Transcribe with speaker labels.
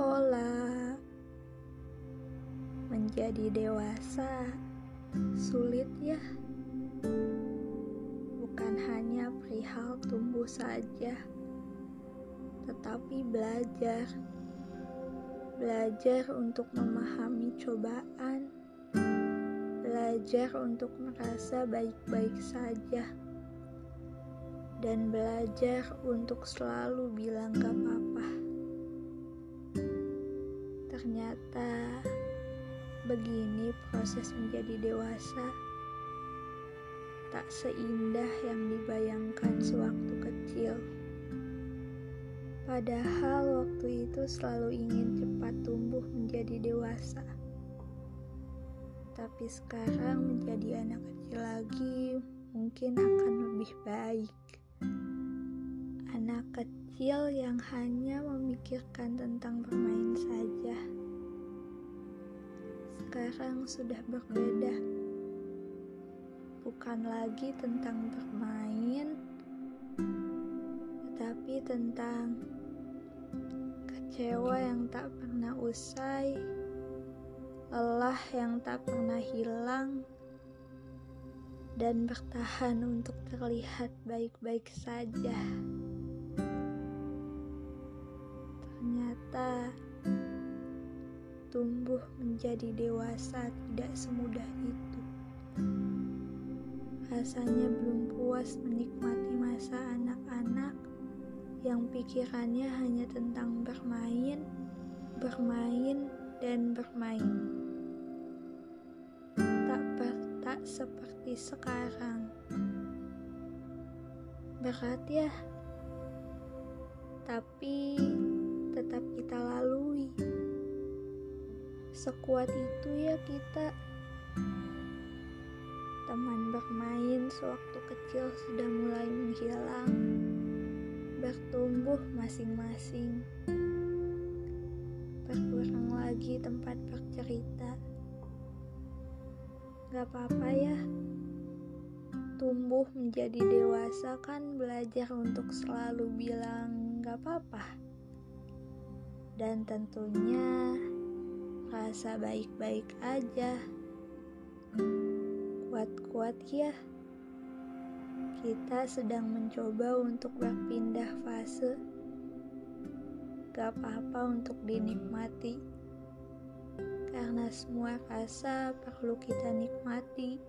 Speaker 1: sekolah. Menjadi dewasa sulit ya. Bukan hanya perihal tumbuh saja, tetapi belajar. Belajar untuk memahami cobaan. Belajar untuk merasa baik-baik saja dan belajar untuk selalu bilang ke papa Ternyata begini proses menjadi dewasa, tak seindah yang dibayangkan sewaktu kecil. Padahal waktu itu selalu ingin cepat tumbuh menjadi dewasa. Tapi sekarang menjadi anak kecil lagi mungkin akan lebih baik. Anak kecil yang hanya memikirkan tentang bermain saja. Sekarang sudah berbeda. Bukan lagi tentang bermain, tetapi tentang kecewa yang tak pernah usai, lelah yang tak pernah hilang, dan bertahan untuk terlihat baik-baik saja. Ternyata tumbuh menjadi dewasa tidak semudah itu. Rasanya belum puas menikmati masa anak-anak yang pikirannya hanya tentang bermain, bermain, dan bermain. Tak tak seperti sekarang. Berat ya, tapi Sekuat itu ya kita. Teman bermain sewaktu kecil sudah mulai menghilang bertumbuh masing-masing. Berkurang lagi tempat bercerita. Gak apa-apa ya. Tumbuh menjadi dewasa kan belajar untuk selalu bilang gak apa-apa. Dan tentunya rasa baik-baik aja. Kuat-kuat ya kita sedang mencoba untuk berpindah fase. Gak apa-apa untuk dinikmati, karena semua rasa perlu kita nikmati.